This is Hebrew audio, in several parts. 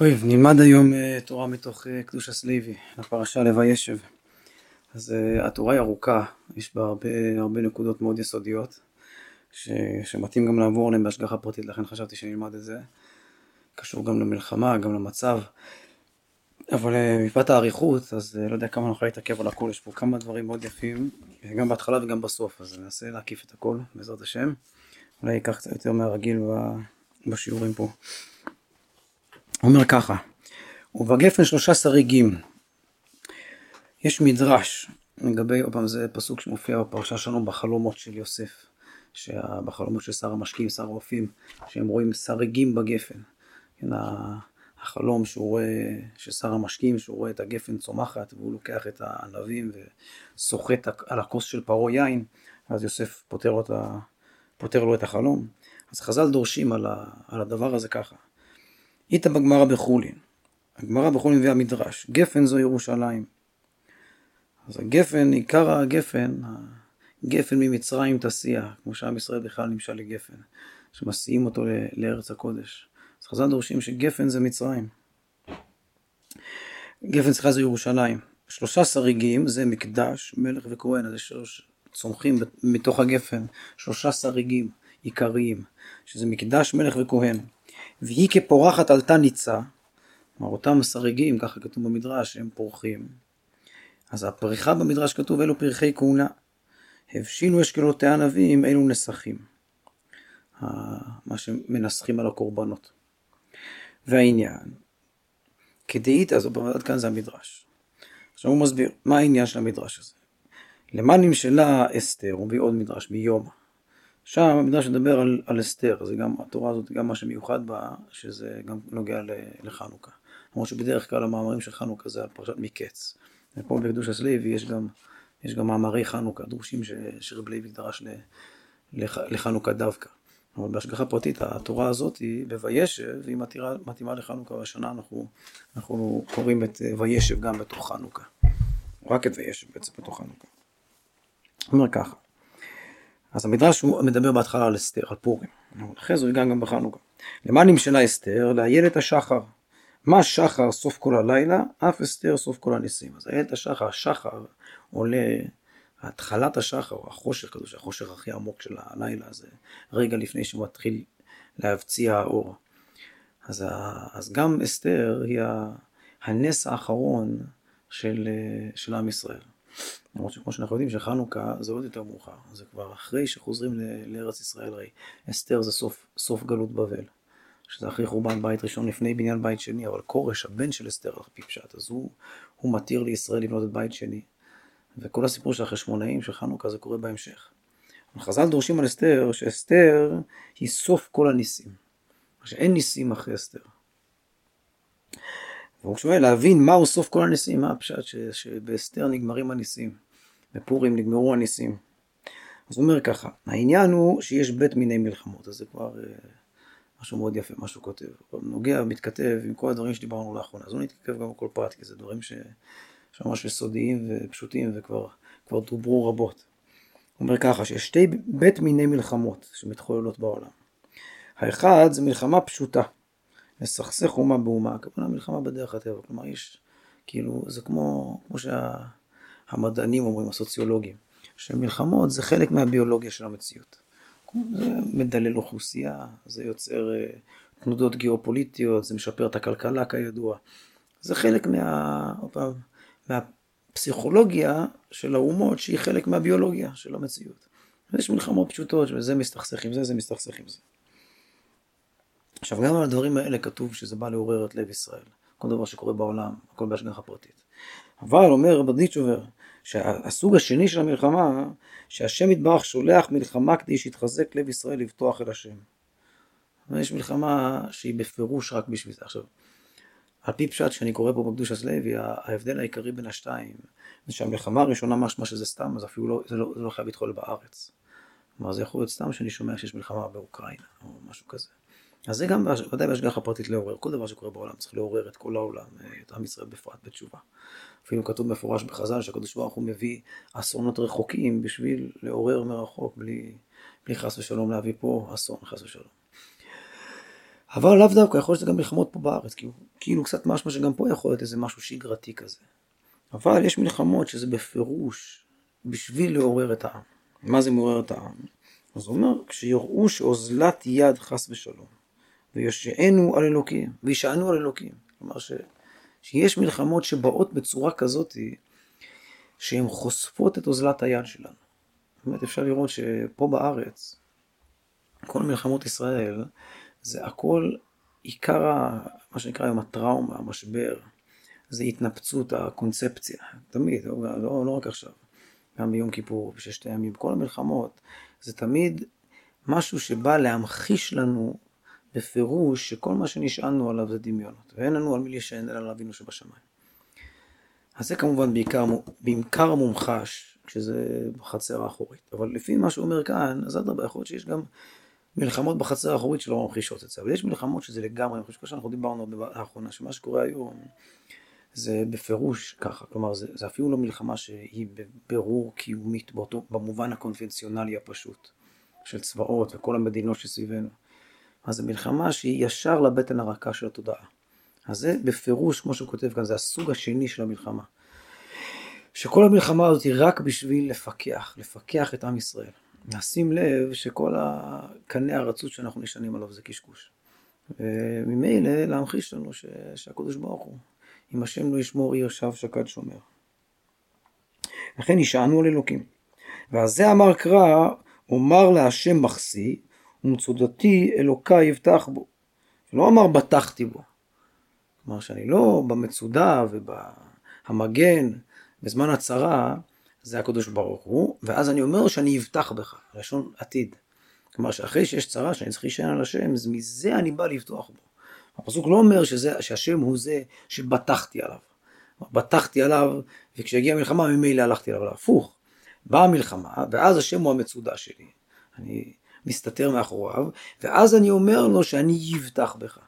טוב, נלמד היום אה, תורה מתוך אה, קדוש הסליבי, לפרשה לוישב. אז uh, התורה היא ארוכה, יש בה הרבה, הרבה נקודות מאוד יסודיות, ש, שמתאים גם לעבור עליהן בהשגחה פרטית, לכן חשבתי שנלמד את זה. קשור גם למלחמה, גם למצב. אבל מפאת האריכות, אז לא יודע כמה נוכל להתעכב על הכל, יש פה כמה דברים מאוד יפים, גם בהתחלה וגם בסוף, אז ננסה להקיף את הכל, בעזרת השם. אולי ייקח קצת יותר מהרגיל בשיעורים פה. אומר ככה, ובגפן שלושה שריגים. יש מדרש לגבי, עוד פעם זה פסוק שמופיע בפרשה שלנו בחלומות של יוסף, בחלומות של שר המשקיעים, שר הרופאים, שהם רואים שריגים בגפן. כן, החלום שהוא רואה, של שר המשקיעים, שהוא רואה את הגפן צומחת והוא לוקח את הענבים וסוחט על הכוס של פרעה יין, אז יוסף פותר, אותה, פותר לו את החלום. אז חז"ל דורשים על, ה, על הדבר הזה ככה. איתא בגמרא בחולין. הגמרא בחולין מביאה מדרש, גפן זו ירושלים. אז הגפן, עיקר הגפן, הגפן ממצרים תסיע, כמו שעם ישראל בכלל נמשל לגפן, שמסיעים אותו לארץ הקודש. אז חז"ל דורשים שגפן זה מצרים. גפן סליחה זה ירושלים. שלושה שריגים זה מקדש, מלך וכהן, אז יש צומחים מתוך הגפן שלושה שריגים עיקריים, שזה מקדש, מלך וכהן. והיא כפורחת עלתה ניצה, כלומר אותם שריגים, ככה כתוב במדרש, הם פורחים. אז הפריחה במדרש כתוב אלו פרחי כהונה. הבשילו אשכלותי ענבים, אלו נסכים. מה שמנסחים על הקורבנות. והעניין, כדאית, אז עד כאן זה המדרש. עכשיו הוא מסביר, מה העניין של המדרש הזה? למה נמשלה אסתר, הוא מביא עוד מדרש, מיומא. שם המדרש מדבר על, על אסתר, זה גם, התורה הזאת, גם מה שמיוחד בה, שזה גם נוגע לחנוכה. למרות שבדרך כלל המאמרים של חנוכה זה פרשת מקץ. ופה בקדוש הסליבי יש גם, יש גם מאמרי חנוכה, דרושים שרב לוי דרש לח, לחנוכה דווקא. אבל בהשגחה פרטית התורה הזאת היא בוישב, והיא מתאימה, מתאימה לחנוכה, והשנה אנחנו, אנחנו קוראים את וישב גם בתוך חנוכה. רק את וישב בעצם בתוך חנוכה. אומר ככה, אז המדרש הוא מדבר בהתחלה על אסתר, על פורים. אחרי זה הוא יגע גם בחנוכה. למה נמשלה אסתר? לאיילת השחר. מה שחר סוף כל הלילה? אף אסתר סוף כל הניסים. אז איילת השחר, השחר עולה, התחלת השחר, החושך כזה, שהחושך הכי עמוק של הלילה, זה רגע לפני שהוא מתחיל להבציע האור. אז, אז גם אסתר היא הנס האחרון של, של עם ישראל. למרות שכמו שאנחנו יודעים שחנוכה זה עוד יותר מאוחר, זה כבר אחרי שחוזרים לארץ ישראל הרי אסתר זה סוף, סוף גלות בבל, שזה אחרי חורבן בית ראשון לפני בניין בית שני, אבל כורש הבן של אסתר על פי פשט, אז הוא, הוא מתיר לישראל לבנות את בית שני, וכל הסיפור של החשמונאים של חנוכה זה קורה בהמשך. חז"ל דורשים על אסתר שאסתר היא סוף כל הניסים, שאין ניסים אחרי אסתר. והוא שואל להבין מהו סוף כל הניסים, מה הפשט שבאסתר נגמרים הניסים, בפורים נגמרו הניסים. אז הוא אומר ככה, העניין הוא שיש בית מיני מלחמות, אז זה כבר אה, משהו מאוד יפה, מה שהוא כותב. הוא נוגע, מתכתב עם כל הדברים שדיברנו לאחרונה, אז הוא נתכתב גם בכל פרט, כי זה דברים ש... שממש יסודיים ופשוטים וכבר דוברו רבות. הוא אומר ככה, שיש שתי בית מיני מלחמות שמתחוללות בעולם. האחד זה מלחמה פשוטה. לסכסך אומה באומה, הכוונה מלחמה בדרך הטבע, כלומר יש, כאילו, זה כמו, כמו שהמדענים אומרים, הסוציולוגים, שמלחמות זה חלק מהביולוגיה של המציאות. זה מדלל אוכלוסייה, זה יוצר אה, תנודות גיאופוליטיות, זה משפר את הכלכלה כידוע. זה חלק מה... פעם, מהפסיכולוגיה של האומות שהיא חלק מהביולוגיה של המציאות. יש מלחמות פשוטות, וזה מסתכסך עם זה, זה מסתכסך עם זה. עכשיו גם על הדברים האלה כתוב שזה בא לעורר את לב ישראל. כל דבר שקורה בעולם, הכל בהשגחה פרטית. אבל אומר רבדיצ'ובר, שהסוג השני של המלחמה, שהשם יתברך שולח מלחמה כדי שיתחזק לב ישראל לבטוח אל השם. יש מלחמה שהיא בפירוש רק בשביל זה. עכשיו, על פי פשט שאני קורא פה בקדוש הסלוי, ההבדל העיקרי בין השתיים, זה שהמלחמה הראשונה משמע שזה סתם, אז אפילו לא, זה לא, זה לא חייב להתחולל בארץ. כלומר זה יכול להיות סתם שאני שומע שיש מלחמה באוקראינה, או משהו כזה. אז זה גם ודאי בהשגחה פרטית לעורר, כל דבר שקורה בעולם צריך לעורר את כל העולם, את עם ישראל בפרט בתשובה. אפילו כתוב מפורש בחז"ל שהקדוש ברוך הוא מביא אסונות רחוקים בשביל לעורר מרחוק, בלי, בלי חס ושלום להביא פה אסון, חס ושלום. אבל לאו דווקא יכול להיות שזה גם מלחמות פה בארץ, כאילו, כאילו קצת משמע שגם פה יכול להיות איזה משהו שגרתי כזה. אבל יש מלחמות שזה בפירוש בשביל לעורר את העם. מה זה מעורר את העם? אז הוא אומר, כשיראו שאוזלת יד חס ושלום, ויושענו על אלוקים, וישענו על אלוקים. כלומר ש, שיש מלחמות שבאות בצורה כזאת, שהן חושפות את אוזלת היד שלנו. באמת אפשר לראות שפה בארץ, כל מלחמות ישראל, זה הכל עיקר, מה שנקרא היום הטראומה, המשבר, זה התנפצות הקונספציה, תמיד, לא, לא, לא רק עכשיו, גם ביום כיפור, בששת הימים, בכל המלחמות, זה תמיד משהו שבא להמחיש לנו בפירוש שכל מה שנשענו עליו זה דמיונות, ואין לנו על מי להישען אלא על אבינו שבשמיים. אז זה כמובן בעיקר, בעיקר מומחש, כשזה בחצר האחורית. אבל לפי מה שהוא אומר כאן, אז אדרבה, יכול להיות שיש גם מלחמות בחצר האחורית שלא ממחישות את זה, אבל יש מלחמות שזה לגמרי ממחיש, כמו שאנחנו דיברנו לאחרונה, שמה שקורה היום זה בפירוש ככה, כלומר זה, זה אפילו לא מלחמה שהיא בבירור קיומית באותו, במובן הקונבנציונלי הפשוט של צבאות וכל המדינות שסביבנו. אז זו מלחמה שהיא ישר לבטן הרכה של התודעה. אז זה בפירוש, כמו שהוא כותב כאן, זה הסוג השני של המלחמה. שכל המלחמה הזאת היא רק בשביל לפקח, לפקח את עם ישראל. נשים לב שכל הקנה הרצות שאנחנו נשענים עליו זה קשקוש. וממילא להמחיש לנו ש... שהקדוש ברוך הוא, אם השם לא ישמור עיר שב שקד שומר. לכן נשענו על אלוקים. ועל זה אמר קרא, אומר להשם מחסי, ומצודתי אלוקיי יבטח בו. לא אמר בטחתי בו. כלומר שאני לא במצודה ובמגן, בזמן הצרה, זה הקדוש ברוך הוא, ואז אני אומר שאני אבטח בך, לשון עתיד. כלומר שאחרי שיש צרה שאני צריך להישען על השם, אז מזה אני בא לבטוח בו. הפסוק לא אומר שזה, שהשם הוא זה שבטחתי עליו. בטחתי עליו, וכשהגיעה המלחמה ממילא הלכתי עליו, הפוך. באה המלחמה, ואז השם הוא המצודה שלי. אני מסתתר מאחוריו, ואז אני אומר לו שאני אבטח בך.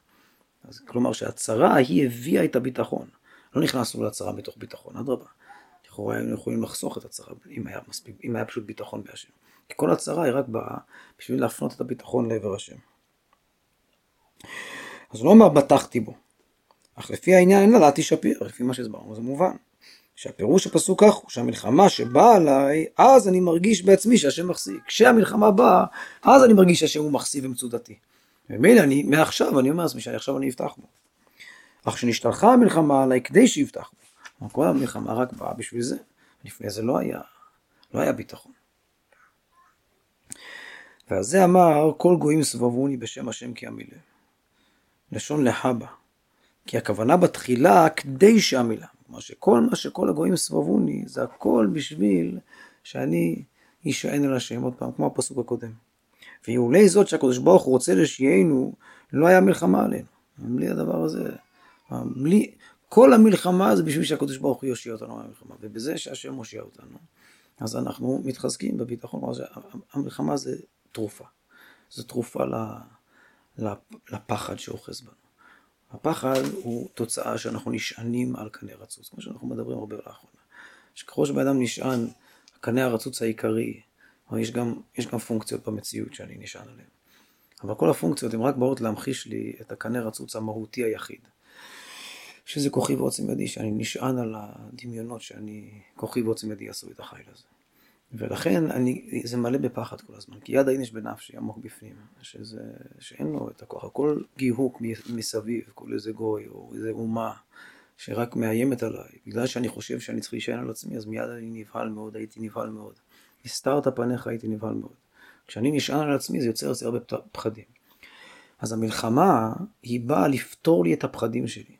אז כלומר שהצרה היא הביאה את הביטחון. לא נכנסנו לצרה מתוך ביטחון, אדרבה. לכאורה היינו יכולים לחסוך את הצרה אם היה, מספיק, אם היה פשוט ביטחון בהשם. כי כל הצרה היא רק באה בשביל להפנות את הביטחון לעבר השם. אז הוא לא אמר בטחתי בו, אך לפי העניין אין לדעתי שפיר, לפי מה שהסברנו זה מובן. שהפירוש הפסוק כך הוא שהמלחמה שבאה עליי, אז אני מרגיש בעצמי שהשם מחזיק. כשהמלחמה באה, אז אני מרגיש שהשם הוא מחזיק ומצודתי. ומילא אני, מעכשיו אני אומר לעצמי שעכשיו אני אפתח בו. אך כשנשתלחה המלחמה עליי כדי שיפתח בו. כל המלחמה רק באה בשביל זה. לפני זה לא היה, לא היה ביטחון. ועל זה אמר כל גויים סבבוני בשם השם כי המילה. לשון להבא. כי הכוונה בתחילה כדי שהמילה. כלומר שכל מה שכל הגויים סבבוני זה הכל בשביל שאני אשען על השם עוד פעם כמו הפסוק הקודם. ואילולי זאת שהקדוש ברוך הוא רוצה לשיינו לא היה מלחמה עלינו. בלי הדבר הזה. בלי, כל המלחמה זה בשביל שהקדוש ברוך הוא יושיע אותנו מהמלחמה, ובזה שהשם מושיע אותנו, אז אנחנו מתחזקים בביטחון, המלחמה זה תרופה, זו תרופה לפחד שאוחז בנו. הפחד הוא תוצאה שאנחנו נשענים על קנה רצוץ, כמו שאנחנו מדברים הרבה לאחרונה. שככל שבן אדם נשען, הקנה הרצוץ העיקרי, אבל יש גם, יש גם פונקציות במציאות שאני נשען עליהן. אבל כל הפונקציות הן רק באות להמחיש לי את הקנה רצוץ המהותי היחיד. שזה כוחי ועוצם ידי, שאני נשען על הדמיונות שאני, כוחי ועוצם ידי עשו את החיל הזה. ולכן אני, זה מלא בפחד כל הזמן, כי יד האינש בנפשי עמוק בפנים, שזה, שאין לו את הכוח, הכל גיהוק מסביב, כל איזה גוי או איזה אומה שרק מאיימת עליי, בגלל שאני חושב שאני צריך להישען על עצמי, אז מיד אני נבהל מאוד, הייתי נבהל מאוד. הסתרת פניך הייתי נבהל מאוד. כשאני נשען על עצמי זה יוצר אצלי הרבה פחדים. אז המלחמה היא באה לפתור לי את הפחדים שלי.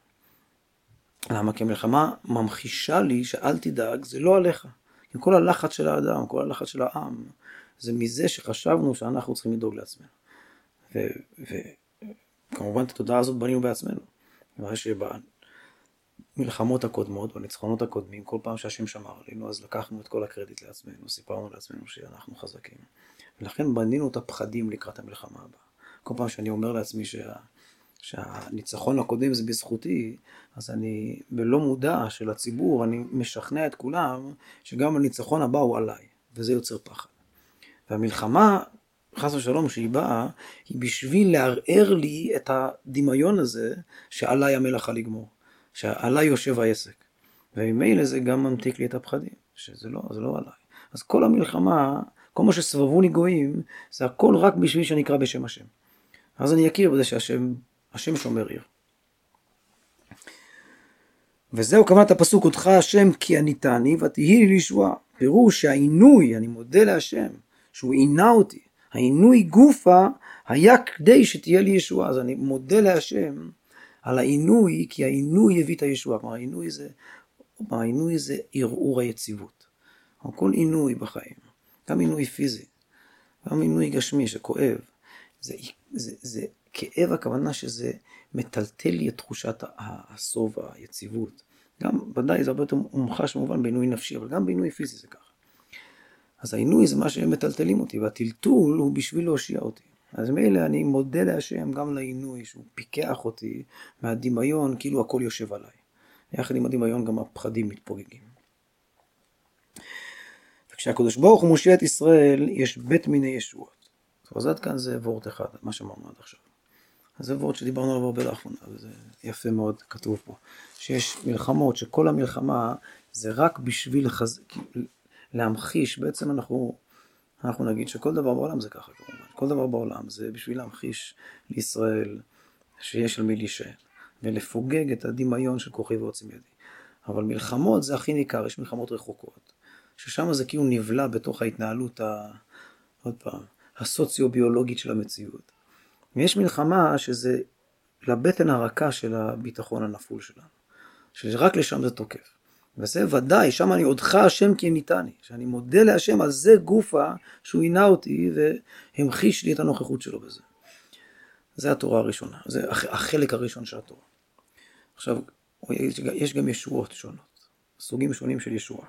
למה? כי המלחמה ממחישה לי שאל תדאג, זה לא עליך. כי כל הלחץ של האדם, כל הלחץ של העם, זה מזה שחשבנו שאנחנו צריכים לדאוג לעצמנו. וכמובן את התודעה הזאת בנינו בעצמנו. נראה שבמלחמות הקודמות, בניצחונות הקודמים, כל פעם שהשם שמר עלינו, אז לקחנו את כל הקרדיט לעצמנו, סיפרנו לעצמנו שאנחנו חזקים. ולכן בנינו את הפחדים לקראת המלחמה הבאה. כל פעם שאני אומר לעצמי שה... שהניצחון הקודם זה בזכותי, אז אני בלא מודע של הציבור, אני משכנע את כולם שגם הניצחון הבא הוא עליי, וזה יוצר פחד. והמלחמה חס ושלום, שהיא באה, היא בשביל לערער לי את הדמיון הזה שעליי המלאכה לגמור, שעליי יושב העסק. וממילא זה גם ממתיק לי את הפחדים, שזה לא, זה לא עליי. אז כל המלחמה, כל מה שסבבו לי גויים, זה הכל רק בשביל שאני אקרא בשם השם. אז אני אכיר בזה שהשם, השם שומר עיר. וזהו כוונת הפסוק, אותך השם כי עניתני ותהי לי לישועה. פירוש שהעינוי, אני מודה להשם, שהוא עינה אותי, העינוי גופה היה כדי שתהיה לי ישועה. אז אני מודה להשם על העינוי, כי העינוי הביא את הישועה. כלומר, העינוי זה, העינוי זה ערעור היציבות. כל עינוי בחיים, גם עינוי פיזי, גם עינוי גשמי שכואב, זה, זה, זה כאב הכוונה שזה מטלטל לי את תחושת הסוב, היציבות. גם, ודאי זה הרבה יותר מומחש במובן בעינוי נפשי, אבל גם בעינוי פיזי זה ככה. אז העינוי זה מה שהם מטלטלים אותי, והטלטול הוא בשביל להושיע אותי. אז מילא אני מודה להשם גם לעינוי שהוא פיקח אותי מהדמיון, כאילו הכל יושב עליי. יחד עם הדמיון גם הפחדים מתפוגגים. וכשהקדוש ברוך הוא מושיע את ישראל, יש בית מיני ישועות. אז עד כאן זה וורט אחד, מה שאמרנו עד עכשיו. זה וורט שדיברנו עליו הרבה לאחרונה, וזה יפה מאוד כתוב פה. שיש מלחמות, שכל המלחמה זה רק בשביל לחז... להמחיש, בעצם אנחנו, אנחנו נגיד שכל דבר בעולם זה ככה כמובן, כל דבר בעולם זה בשביל להמחיש לישראל שיש על מי להישען, ולפוגג את הדמיון של כוחי ועוצם ידי. אבל מלחמות זה הכי ניכר, יש מלחמות רחוקות, ששם זה כאילו נבלע בתוך ההתנהלות, ה... עוד פעם, הסוציו-ביולוגית של המציאות. ויש מלחמה שזה לבטן הרכה של הביטחון הנפול שלנו, שרק לשם זה תוקף. וזה ודאי, שם אני עודך השם כי ניתני, שאני מודה להשם על זה גופה שהוא עינה אותי והמחיש לי את הנוכחות שלו בזה. זה התורה הראשונה, זה החלק הראשון של התורה. עכשיו, יש גם ישועות שונות, סוגים שונים של ישועה.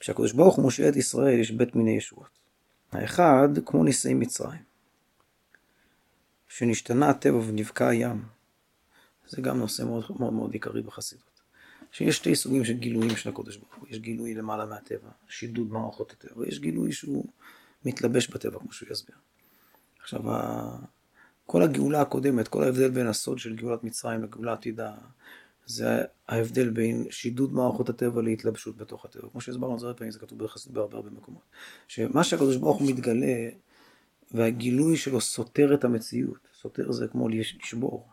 כשהקדוש ברוך הוא מושיע את ישראל יש בית מיני ישועות. האחד, כמו נישאי מצרים, שנשתנה הטבע ונבקע הים. זה גם נושא מאוד מאוד, מאוד עיקרי בחסידות. שיש שתי סוגים של גילויים של הקודש ברוך הוא. יש גילוי למעלה מהטבע, שידוד מערכות הטבע, ויש גילוי שהוא מתלבש בטבע, כמו שהוא יסביר. עכשיו, כל הגאולה הקודמת, כל ההבדל בין הסוד של גאולת מצרים לגאולה עתידה, זה ההבדל בין שידוד מערכות הטבע להתלבשות בתוך הטבע. כמו שהסברנו את זה הרבה פעמים, זה כתוב בחסידות בהרבה הרבה מקומות. שמה שהקדוש ברוך הוא מתגלה, והגילוי שלו סותר את המציאות. סותר זה כמו לשבור.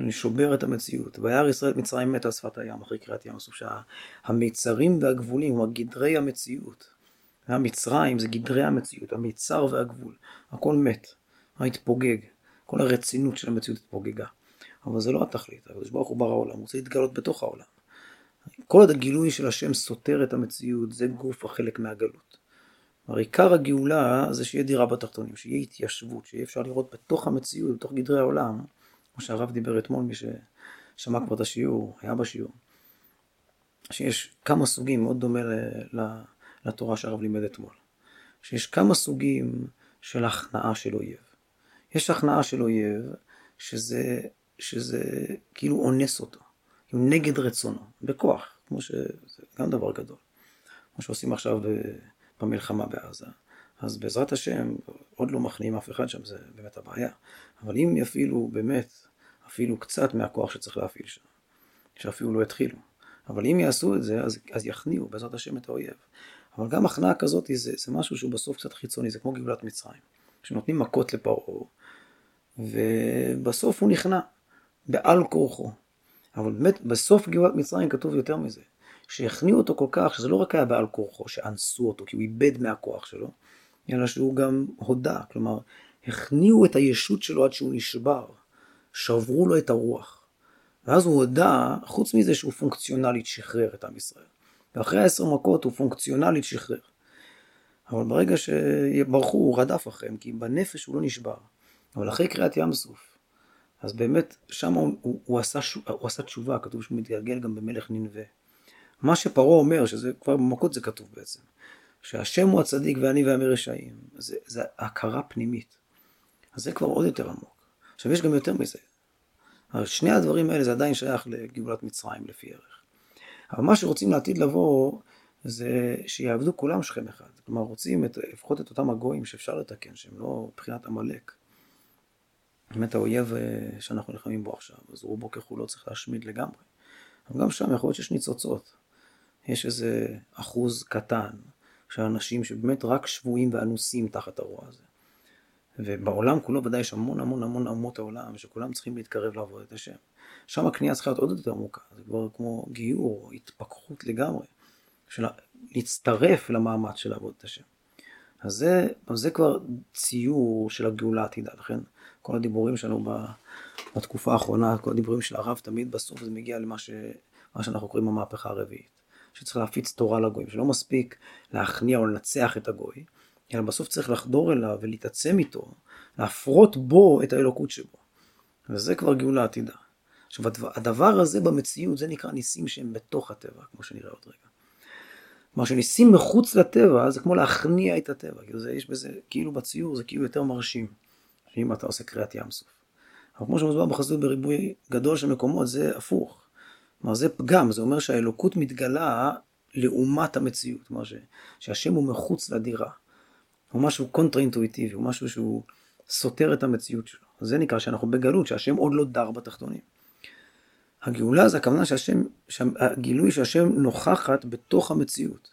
אני שובר את המציאות. וירא ישראל מצרים מת על שפת הים, אחרי קריאת ים הסוף, שהמיצרים והגבולים, כלומר גדרי המציאות. המצרים זה גדרי המציאות, המיצר והגבול, הכל מת, התפוגג, כל הרצינות של המציאות התפוגגה. אבל זה לא התכלית, הקדוש ברוך הוא ברא העולם, הוא רוצה להתגלות בתוך העולם. כל עוד הגילוי של השם סותר את המציאות, זה גוף החלק מהגלות. כלומר, עיקר הגאולה זה שיהיה דירה בתחתונים, שיהיה התיישבות, שיהיה אפשר לראות בתוך המציאות, בתוך גדרי העולם, כמו שהרב דיבר אתמול, מי ששמע כבר את השיעור, היה בשיעור, שיש כמה סוגים, מאוד דומה לתורה שהרב לימד אתמול, שיש כמה סוגים של הכנעה של אויב. יש הכנעה של אויב, שזה, שזה כאילו אונס אותו, נגד רצונו, בכוח, כמו שזה גם דבר גדול. כמו שעושים עכשיו במלחמה בעזה. אז בעזרת השם, עוד לא מכניעים אף אחד שם, זה באמת הבעיה. אבל אם יפעילו באמת, אפילו קצת מהכוח שצריך להפעיל שם, שאפילו לא יתחילו. אבל אם יעשו את זה, אז, אז יכניעו בעזרת השם את האויב. אבל גם הכנעה כזאת זה, זה משהו שהוא בסוף קצת חיצוני, זה כמו גאולת מצרים. שנותנים מכות לפרעה, ובסוף הוא נכנע, בעל כורחו. אבל באמת, בסוף גאולת מצרים כתוב יותר מזה. שהכניעו אותו כל כך, שזה לא רק היה בעל כורחו, שאנסו אותו, כי הוא איבד מהכוח שלו, אלא שהוא גם הודה, כלומר, הכניעו את הישות שלו עד שהוא נשבר, שברו לו את הרוח. ואז הוא הודה, חוץ מזה שהוא פונקציונלית שחרר את עם ישראל. ואחרי העשר מכות הוא פונקציונלית שחרר. אבל ברגע שברחו הוא רדף אחריהם, כי בנפש הוא לא נשבר. אבל אחרי קריאת ים סוף, אז באמת שם הוא, הוא, הוא, עשה, הוא עשה תשובה, כתוב שהוא מתגלגל גם במלך ננבה. מה שפרעה אומר, שזה כבר במכות זה כתוב בעצם, שהשם הוא הצדיק ואני ועמי רשעים, זה, זה הכרה פנימית. אז זה כבר עוד יותר עמוק. עכשיו יש גם יותר מזה. שני הדברים האלה זה עדיין שייך לגאולת מצרים לפי ערך. אבל מה שרוצים לעתיד לבוא, זה שיעבדו כולם שכם אחד. כלומר, רוצים את, לפחות את אותם הגויים שאפשר לתקן, שהם לא מבחינת עמלק. באמת האויב אה, שאנחנו נלחמים בו עכשיו, אז רובו ככולו צריך להשמיד לגמרי. אבל גם שם יכול להיות שיש ניצוצות. יש איזה אחוז קטן של אנשים שבאמת רק שבויים ואנוסים תחת הרוע הזה. ובעולם כולו ודאי יש המון המון המון אומות העולם שכולם צריכים להתקרב לעבוד את השם. שם הקנייה צריכה להיות עוד יותר עמוקה, זה כבר כמו גיור, התפכחות לגמרי, של להצטרף למאמץ של לעבוד את השם. אז זה, זה כבר ציור של הגאולה העתידה, לכן כל הדיבורים שלנו בתקופה האחרונה, כל הדיבורים של הרב, תמיד בסוף זה מגיע למה ש, שאנחנו קוראים המהפכה הרביעית. שצריך להפיץ תורה לגויים, שלא מספיק להכניע או לנצח את הגוי, אלא בסוף צריך לחדור אליו ולהתעצם איתו, להפרות בו את האלוקות שבו. וזה כבר גאולה עתידה. עכשיו, הדבר הזה במציאות, זה נקרא ניסים שהם בתוך הטבע, כמו שנראה עוד רגע. כלומר, שניסים מחוץ לטבע, זה כמו להכניע את הטבע. כאילו, זה, יש בזה, כאילו בציור, זה כאילו יותר מרשים, אם אתה עושה קריאת ים סוף. אבל כמו שמוסבר בחסידות בריבוי גדול של מקומות, זה הפוך. כלומר, זה פגם, זה אומר שהאלוקות מתגלה לעומת המציאות. כלומר, שהשם הוא מחוץ לדירה. הוא משהו קונטרה אינטואיטיבי, הוא משהו שהוא סותר את המציאות שלו. זה נקרא שאנחנו בגלות, שהשם עוד לא דר בתחתונים. הגאולה זה הכוונה שהשם, הגילוי שהשם נוכחת בתוך המציאות.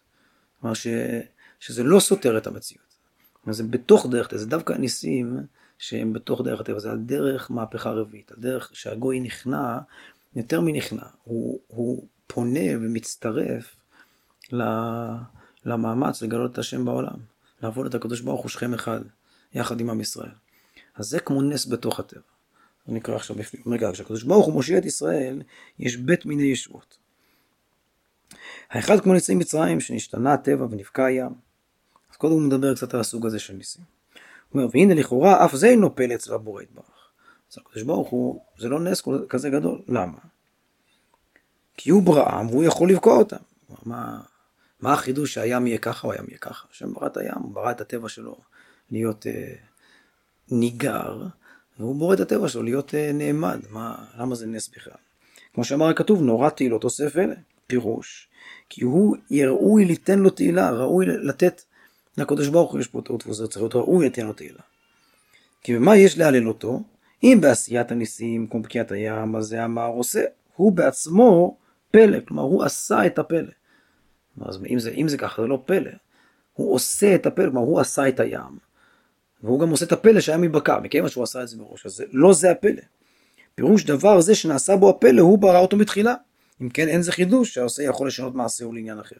כלומר ש, שזה לא סותר את המציאות. זה בתוך דרך טבע, זה דווקא ניסים שהם בתוך דרך הטבע, זה על דרך מהפכה רביעית, על דרך שהגוי נכנע, יותר מנכנע, הוא, הוא פונה ומצטרף למאמץ לגלות את השם בעולם. לעבוד את הקדוש ברוך הוא שכם אחד, יחד עם עם ישראל. אז זה כמו נס בתוך הטבע. אני אקרא עכשיו בפנים. רגע, כשהקדוש ברוך הוא מושיע את ישראל, יש בית מיני ישועות. האחד כמו ניסי מצרים, שנשתנה הטבע ונבקע הים. אז קודם הוא מדבר קצת על הסוג הזה של ניסים. הוא אומר, והנה לכאורה אף זה אינו פלא אצל הבורא יתברך. אז הקדוש ברוך הוא, זה לא נס כזה גדול. למה? כי הוא בראם והוא יכול לבקוע אותם. מה, מה החידוש שהים יהיה ככה או הים יהיה ככה? השם ברא את הים, הוא ברא את הטבע שלו להיות אה, ניגר, והוא בורא את הטבע שלו להיות אה, נעמד. מה, למה זה נס בכלל? כמו שאמר הכתוב, נורא תהילות אוסף אלה. פירוש, כי הוא ראוי ליתן לו תהילה, ראוי לתת לקדוש ברוך הוא, יש פה טעות וזה צריך להיות ראוי לתת לו תהילה. כי במה יש להלל אותו? אם בעשיית הניסים, כמו בקיעת הים, אז זה אמר עושה. הוא בעצמו פלא, כלומר הוא עשה את הפלא. אז אם זה, אם זה ככה זה לא פלא. הוא עושה את הפלא, כלומר הוא עשה את הים, והוא גם עושה את הפלא שהים ייבקע, מכיוון שהוא עשה את זה מראש, אז לא זה הפלא. פירוש דבר זה שנעשה בו הפלא, הוא ברא אותו בתחילה. אם כן, אין זה חידוש שהעושה יכול לשנות מעשהו לעניין אחר.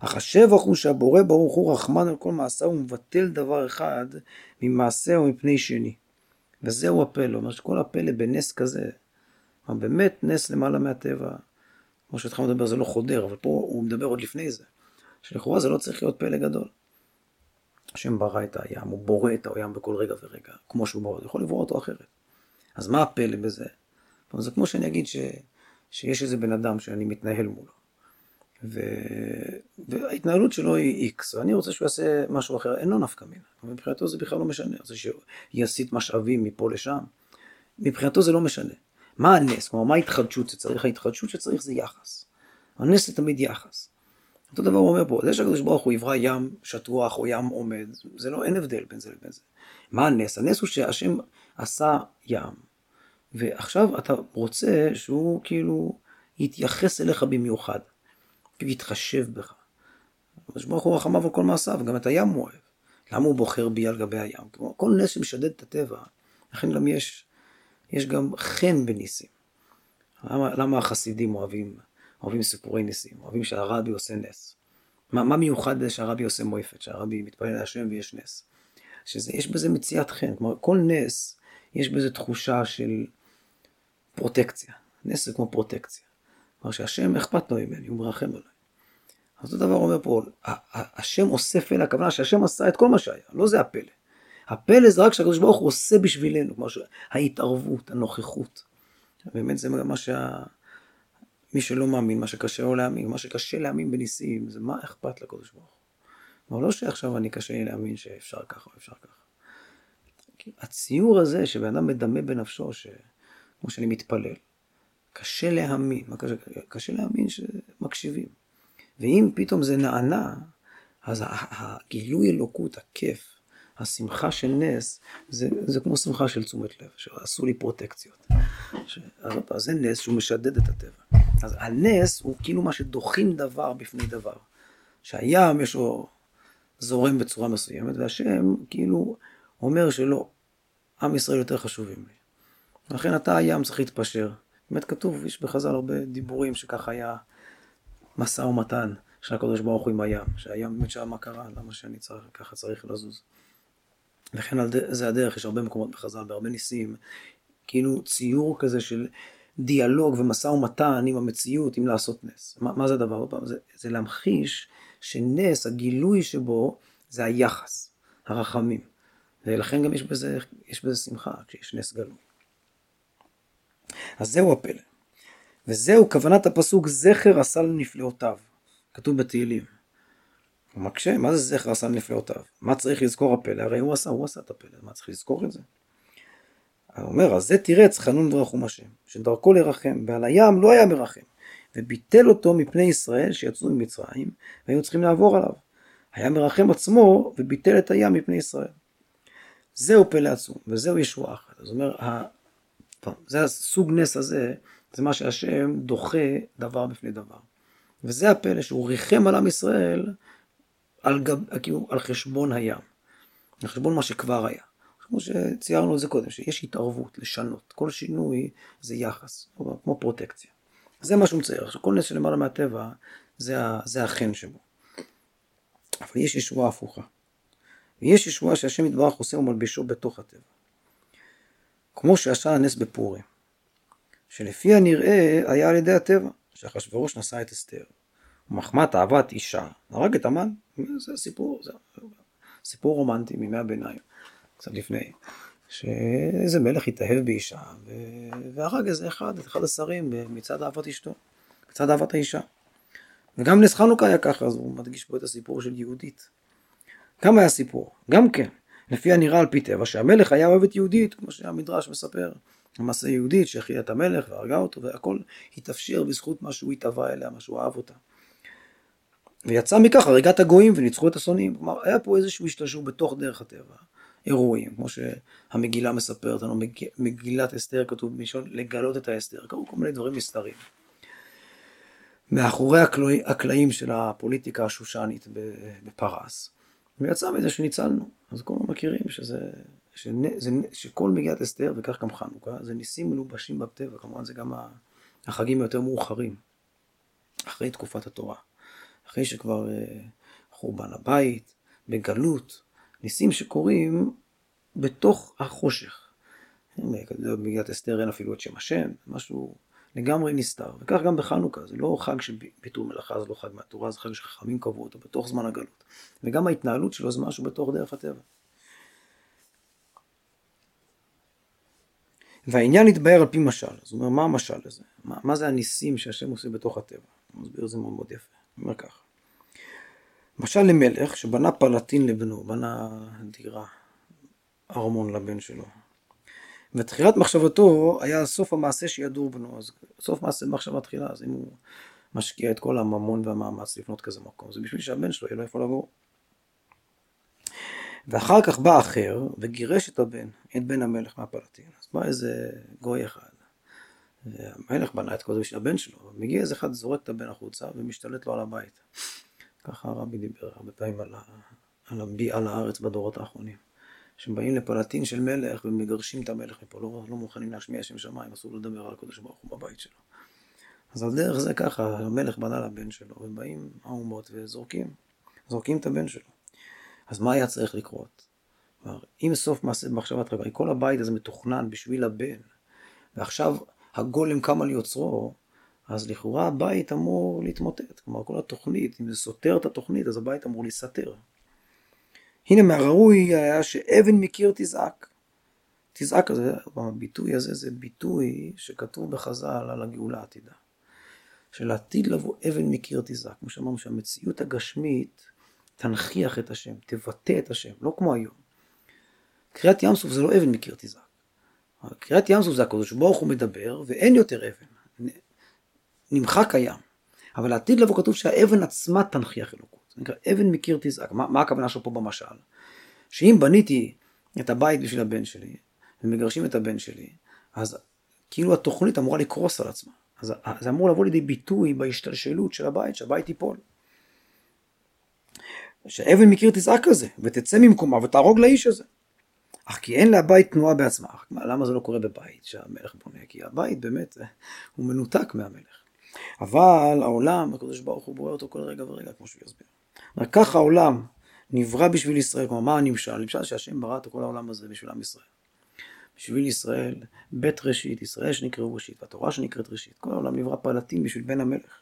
אך השבח הוא שהבורא ברוך הוא רחמן על כל מעשה ומבטל דבר אחד ממעשהו מפני שני. וזהו הפלא, אומר שכל הפלא בנס כזה, באמת נס למעלה מהטבע, כמו שהתחלנו לדבר זה לא חודר, אבל פה הוא מדבר עוד לפני זה, שלכאורה זה לא צריך להיות פלא גדול. השם ברא את הים, הוא בורא את הים בכל רגע ורגע, כמו שהוא בורא, הוא יכול לברוא אותו אחרת. אז מה הפלא בזה? זה כמו שאני אגיד ש, שיש איזה בן אדם שאני מתנהל מולו, ו... וההתנהלות שלו היא איקס, ואני רוצה שהוא יעשה משהו אחר, אין לו נפקא מינה, מבחינתו זה בכלל לא משנה, רוצה שיסיט משאבים מפה לשם, מבחינתו זה לא משנה. מה הנס? כלומר, מה ההתחדשות שצריך? ההתחדשות שצריך זה יחס. הנס זה תמיד יחס. אותו דבר הוא אומר פה, זה שהקדוש ברוך הוא יברא ים שטוח או ים עומד, זה לא, אין הבדל בין זה לבין זה. מה הנס? הנס הוא שהשם עשה ים, ועכשיו אתה רוצה שהוא כאילו יתייחס אליך במיוחד, כאילו יתחשב בך. הקדוש ברוך הוא רחמיו על כל מעשיו, וגם את הים הוא אוהב. למה הוא בוחר בי על גבי הים? כמו כל נס שמשדד את הטבע, לכן גם יש יש גם חן בניסים. למה, למה החסידים אוהבים, אוהבים סיפורי ניסים, אוהבים שהרבי עושה נס? מה, מה מיוחד בזה שהרבי עושה מויפת, שהרבי מתפלל להשם ויש נס? שיש בזה מציאת חן, כלומר כל נס יש בזה תחושה של פרוטקציה. נס זה כמו פרוטקציה. כלומר שהשם אכפת לו ממני, הוא מרחם עליי. אז אותו דבר אומר פה, השם אוסף אל הכוונה שהשם עשה את כל מה שהיה, לא זה הפלא. הפלא זה רק שהקדוש ברוך הוא עושה בשבילנו, כמו שההתערבות, הנוכחות. באמת זה מה שה... מי שלא מאמין, מה שקשה לו להאמין, מה שקשה להאמין בניסים, זה מה אכפת לקדוש ברוך הוא. אבל לא שעכשיו אני קשה לי להאמין שאפשר ככה או אפשר ככה. הציור הזה שבן אדם מדמה בנפשו, ש... כמו שאני מתפלל, קשה להאמין, קשה? קשה להאמין שמקשיבים. ואם פתאום זה נענה, אז הגילוי אלוקות, הכיף, השמחה של נס, זה, זה כמו שמחה של תשומת לב, שעשו לי פרוטקציות. ש... אז, זה נס שהוא משדד את הטבע. אז הנס הוא כאילו מה שדוחים דבר בפני דבר. שהים יש לו זורם בצורה מסוימת, והשם כאילו אומר שלא, עם ישראל יותר חשובים לי. לכן אתה הים צריך להתפשר. באמת כתוב, יש בחז"ל הרבה דיבורים שככה היה משא ומתן של הקדוש ברוך הוא עם הים, שהים באמת שאל מה קרה, למה שאני צריך, ככה צריך לזוז. וכן על זה הדרך, יש הרבה מקומות בחז"ל, בהרבה ניסים, כאילו ציור כזה של דיאלוג ומשא ומתן עם המציאות, עם לעשות נס. מה, מה זה הדבר? זה, זה להמחיש שנס, הגילוי שבו, זה היחס, הרחמים. ולכן גם יש בזה, יש בזה שמחה, כשיש נס גלוי. אז זהו הפלא. וזהו כוונת הפסוק זכר עשה לנפלאותיו. כתוב בתהילים. הוא מקשה, מה זה זכר עשה לנפלאותיו? מה צריך לזכור הפלא? הרי הוא עשה, הוא עשה את הפלא, מה צריך לזכור את זה? הוא אומר, אז זה תירץ חנון ורחום השם, שדרכו לרחם, ועל הים לא היה מרחם, וביטל אותו מפני ישראל שיצאו ממצרים, והיו צריכים לעבור עליו. היה מרחם עצמו, וביטל את הים מפני ישראל. זהו פלא עצום, וזהו ישועה אחת. זאת אומרת, זה הסוג נס הזה, זה מה שהשם דוחה דבר בפני דבר. וזה הפלא שהוא ריחם על עם ישראל על, גב, כאילו, על חשבון הים, על חשבון מה שכבר היה. כמו שציירנו את זה קודם, שיש התערבות, לשנות. כל שינוי זה יחס, כמו פרוטקציה. זה מה שהוא מצייר. עכשיו, כל נס שלמעלה מהטבע, זה, זה החן שבו. אבל יש ישועה הפוכה. ויש ישועה שהשם יתברך עושה ומלבישו בתוך הטבע. כמו שעשה הנס בפורים, שלפי הנראה היה על ידי הטבע, שאחשוורוש נשא את אסתר, ומחמת אהבת אישה, הרג את המן, זה סיפור, זה סיפור רומנטי מימי הביניים, קצת לפני, שאיזה מלך התאהב באישה, והרג איזה אחד, את אחד השרים מצד אהבת אשתו, מצד אהבת האישה. וגם נס חנוכה היה ככה, אז הוא מדגיש פה את הסיפור של יהודית. גם היה סיפור, גם כן, לפי הנראה על פי טבע, שהמלך היה אוהב את יהודית, כמו שהמדרש מספר, המעשה יהודית שהכילה את המלך והרגה אותו, והכל התאפשר בזכות מה שהוא התאווה אליה, מה שהוא אהב אותה. ויצא מכך הריגת הגויים וניצחו את השונאים. כלומר, היה פה איזשהו השתלשלות בתוך דרך הטבע. אירועים, כמו שהמגילה מספרת לנו, מג... מגילת אסתר כתוב במישון לגלות את האסתר, קרו כל מיני דברים מסתרים. מאחורי הקלעים של הפוליטיקה השושנית בפרס, ויצא מזה שניצלנו. אז כולם מכירים שזה, שנה, זה, שכל מגילת אסתר, וכך גם חנוכה, זה ניסים מלובשים בטבע, כמובן זה גם החגים היותר מאוחרים, אחרי תקופת התורה. אחרי שכבר אה, חורבן הבית, בגלות, ניסים שקורים בתוך החושך. במגילת אסתר אין אפילו את שם השם, משהו לגמרי נסתר. וכך גם בחנוכה, זה לא חג של ביטול מלאכה, זה לא חג מהתורה, זה חג שחכמים קבעו אותו בתוך זמן הגלות. וגם ההתנהלות שלו זה משהו בתוך דרך הטבע. והעניין יתבהר על פי משל, זאת אומרת, מה המשל הזה? מה, מה זה הניסים שהשם עושה בתוך הטבע? הוא מסביר את זה מאוד מאוד יפה. הוא אומר ככה. משל למלך שבנה פלטין לבנו, בנה דירה, ארמון לבן שלו. ותחילת מחשבתו היה סוף המעשה שידור בנו, אז סוף מעשה מחשבה תחילה, אז אם הוא משקיע את כל הממון והמאמץ לבנות כזה מקום, זה בשביל שהבן שלו יהיה לו איפה לגור. ואחר כך בא אחר וגירש את הבן, את בן המלך מהפלטין. אז בא איזה גוי אחד, והמלך בנה את כל זה בשביל הבן שלו, מגיע איזה אחד, זורק את הבן החוצה ומשתלט לו על הבית. ככה הרבי דיבר הרבה פעמים על, ה, על הביאה לארץ בדורות האחרונים. שבאים לפלטין של מלך ומגרשים את המלך מפה, לא, לא מוכנים להשמיע שם שמיים, אסור לדבר על הקדוש ברוך הוא בבית שלו. אז על דרך זה ככה, המלך בנה לבן שלו, ובאים האומות וזורקים, זורקים את הבן שלו. אז מה היה צריך לקרות? כלומר, אם סוף מעשה במחשבת רגע, כל הבית הזה מתוכנן בשביל הבן, ועכשיו הגולם קם על יוצרו, אז לכאורה הבית אמור להתמוטט. כלומר, כל התוכנית, אם זה סותר את התוכנית, אז הבית אמור להיסתר. הנה מהראוי היה שאבן מקיר תזעק. תזעק, הזה, הביטוי הזה זה ביטוי שכתוב בחז"ל על הגאולה העתידה. שלעתיד לבוא אבן מקיר תזעק. כמו שאמרנו שהמציאות הגשמית תנכיח את השם, תבטא את השם, לא כמו היום. קריאת ים סוף זה לא אבן מקיר תזעק. קריאת ים סוף זה הקדוש ברוך הוא מדבר ואין יותר אבן. נמחק הים. אבל לעתיד לבוא כתוב שהאבן עצמה תנכיח אלוקות. זה נקרא אבן מקיר תזעק. מה, מה הכוונה שלו פה במשל? שאם בניתי את הבית בשביל הבן שלי, ומגרשים את הבן שלי, אז כאילו התוכנית אמורה לקרוס על עצמה. אז זה אמור לבוא לידי ביטוי בהשתלשלות של הבית, שהבית ייפול. שהאבן מקיר תזעק כזה, ותצא ממקומה ותהרוג לאיש הזה. אך כי אין לבית תנועה בעצמה. למה זה לא קורה בבית שהמלך בונה? כי הבית באמת הוא מנותק מהמלך. אבל העולם, הקדוש ברוך הוא בורא אותו כל רגע ורגע, כמו שהוא יסביר. רק ככה העולם נברא בשביל ישראל. כלומר, מה הנמשל? נמשל שהשם ברא את כל העולם הזה בשביל עם ישראל. בשביל ישראל, בית ראשית, ישראל שנקראו ראשית, והתורה שנקראת ראשית. כל העולם נברא פלטים בשביל בן המלך.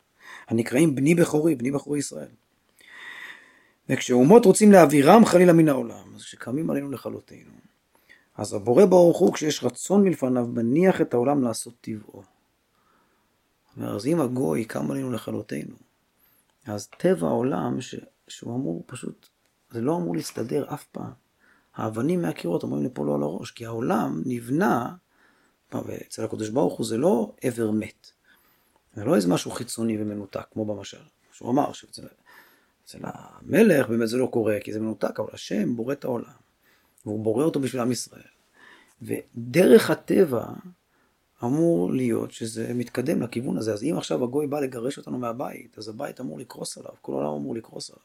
הנקראים בני בכורי, בני בכורי ישראל. וכשאומות רוצים להעבירם חלילה מן העולם, אז כשקמים עלינו לכלותנו, אז הבורא ברוך הוא, כשיש רצון מלפניו, מניח את העולם לעשות טבעו. אז אם הגוי קם עלינו לכלותנו, אז טבע העולם, ש... שהוא אמור פשוט, זה לא אמור להסתדר אף פעם. האבנים מהקירות אמורים ליפול לו על הראש, כי העולם נבנה, ואצל הקדוש ברוך הוא זה לא עבר מת. זה לא איזה משהו חיצוני ומנותק, כמו במשל. שהוא אמר שאצל המלך באמת זה לא קורה, כי זה מנותק, אבל השם בורא את העולם. והוא בורא אותו בשביל עם ישראל. ודרך הטבע אמור להיות שזה מתקדם לכיוון הזה. אז אם עכשיו הגוי בא לגרש אותנו מהבית, אז הבית אמור לקרוס עליו, כל העולם אמור לקרוס עליו.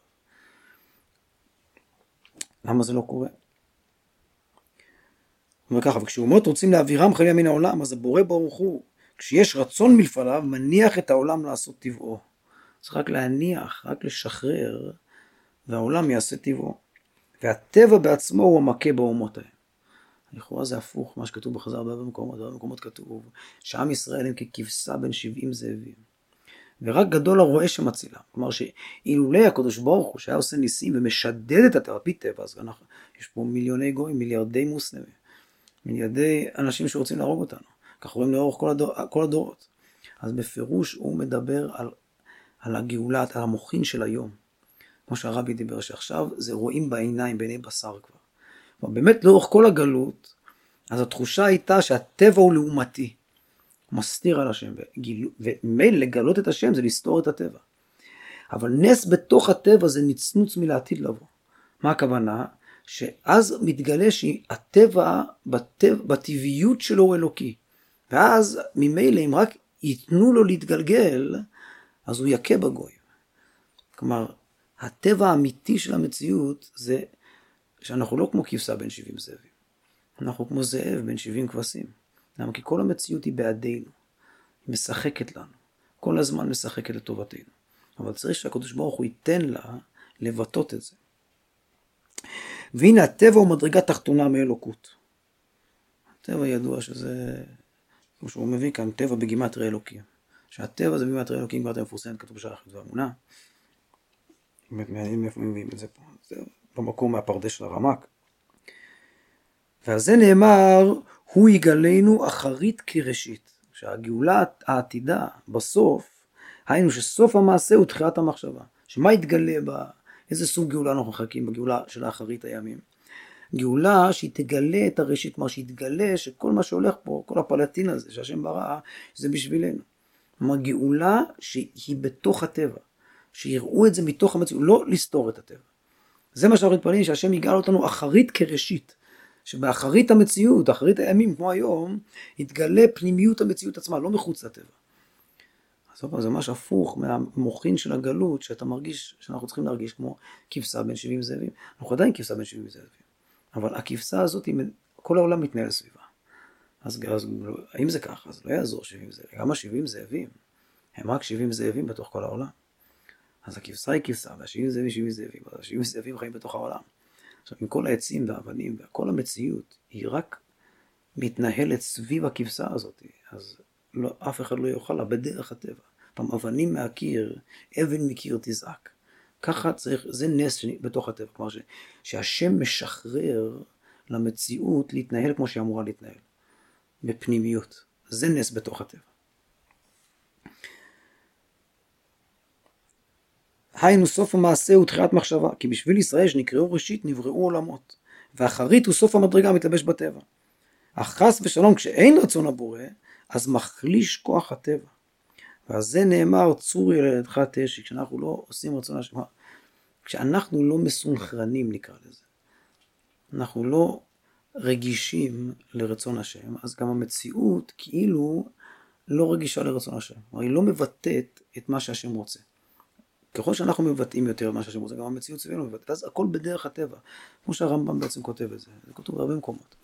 למה זה לא קורה? הוא אומר ככה, וכשאומות רוצים להעבירם חלילה מן העולם, אז הבורא ברוך הוא, כשיש רצון מלפניו, מניח את העולם לעשות טבעו. צריך רק להניח, רק לשחרר, והעולם יעשה טבעו. והטבע בעצמו הוא המכה באומות האלה. לכאורה זה הפוך, מה שכתוב בחז"ל בהרבה מקומות, בהרבה מקומות כתוב שעם ישראל הם ככבשה בין שבעים זאבים. ורק גדול הרועה שמצילה. כלומר שאילולא הקדוש ברוך הוא שהיה עושה ניסים ומשדד את פי טבע, אז אנחנו, יש פה מיליוני גויים, מיליארדי מוסלמים, מיליארדי אנשים שרוצים להרוג אותנו. כך רואים לאורך כל, הדור, כל הדורות. אז בפירוש הוא מדבר על, על הגאולה, על המוחין של היום. כמו שהרבי דיבר, שעכשיו זה רואים בעיניים, בעיני בשר כבר. כלומר, באמת לאורך כל הגלות, אז התחושה הייתה שהטבע הוא לעומתי. מסתיר על השם, ומילא לגלות את השם זה לסתור את הטבע. אבל נס בתוך הטבע זה נצנוץ מלעתיד לבוא. מה הכוונה? שאז מתגלה שהטבע בטבע, בטבעיות שלו הוא אלוקי. ואז ממילא אם רק ייתנו לו להתגלגל, אז הוא יכה בגוי. כלומר, הטבע האמיתי של המציאות זה שאנחנו לא כמו כבשה בין 70 זאבים. אנחנו כמו זאב בין 70 כבשים. למה? כי כל המציאות היא בעדינו. היא משחקת לנו. כל הזמן משחקת לטובתנו. אבל צריך שהקדוש ברוך הוא ייתן לה לבטאות את זה. והנה הטבע הוא מדרגה תחתונה מאלוקות. הטבע ידוע שזה, כמו שהוא מביא כאן, טבע בגימטרי אלוקים. שהטבע זה בגימטרי אלוקים, כבר מפורסמת, כתוב בשער החטא והאמונה. באמת מעניין מאיפה מביאים את זה פה. זה במקום מהפרדס של הרמק. ועל זה נאמר, הוא יגלנו אחרית כראשית. שהגאולה העתידה בסוף, היינו שסוף המעשה הוא תחילת המחשבה. שמה יתגלה בה, איזה סוג גאולה אנחנו מחכים בגאולה של האחרית הימים? גאולה שהיא תגלה את הראשית, כלומר שיתגלה שכל מה שהולך פה, כל הפלטין הזה שהשם ברא, זה בשבילנו. כלומר גאולה שהיא בתוך הטבע, שיראו את זה מתוך המציאות, לא לסתור את הטבע. זה מה שאנחנו מתפללים, שהשם יגאל אותנו אחרית כראשית. שבאחרית המציאות, אחרית הימים כמו היום, יתגלה פנימיות המציאות עצמה, לא מחוץ לטבע. אז עוד פעם, זה ממש הפוך מהמוחין של הגלות, שאתה מרגיש, שאנחנו צריכים להרגיש כמו כבשה בין 70 זאבים. אנחנו עדיין כבשה בין 70 זאבים. אבל הכבשה הזאת, כל העולם מתנהל סביבה. אז, אז אם זה ככה, אז לא יעזור 70 זאבים. גם ה-70 זאבים, הם רק 70 זאבים בתוך כל העולם. אז הכבשה היא כבשה, וה-70 זאבים 70 זאבים, אז ה-70 זאבים חיים בתוך העולם. עכשיו, עם כל העצים והאבנים וכל המציאות, היא רק מתנהלת סביב הכבשה הזאת, אז לא, אף אחד לא יוכל לה בדרך הטבע. פעם אבנים מהקיר, אבן מקיר תזעק. ככה צריך, זה נס בתוך הטבע, כלומר ש, שהשם משחרר למציאות להתנהל כמו שהיא אמורה להתנהל, בפנימיות. זה נס בתוך הטבע. היינו סוף המעשה הוא תחילת מחשבה, כי בשביל ישראל שנקראו ראשית נבראו עולמות, ואחרית הוא סוף המדרגה המתלבש בטבע. אך חס ושלום כשאין רצון הבורא, אז מחליש כוח הטבע. ועל זה נאמר צורי לילדך תשי, כשאנחנו לא עושים רצון השם, כשאנחנו לא מסונכרנים נקרא לזה, אנחנו לא רגישים לרצון השם, אז גם המציאות כאילו לא רגישה לרצון השם, היא לא מבטאת את מה שהשם רוצה. ככל שאנחנו מבטאים יותר מה שהשם רוצה, גם המציאות סביבנו מבטאת, אז הכל בדרך הטבע, כמו שהרמב"ם בעצם כותב את זה, זה כתוב בהרבה מקומות.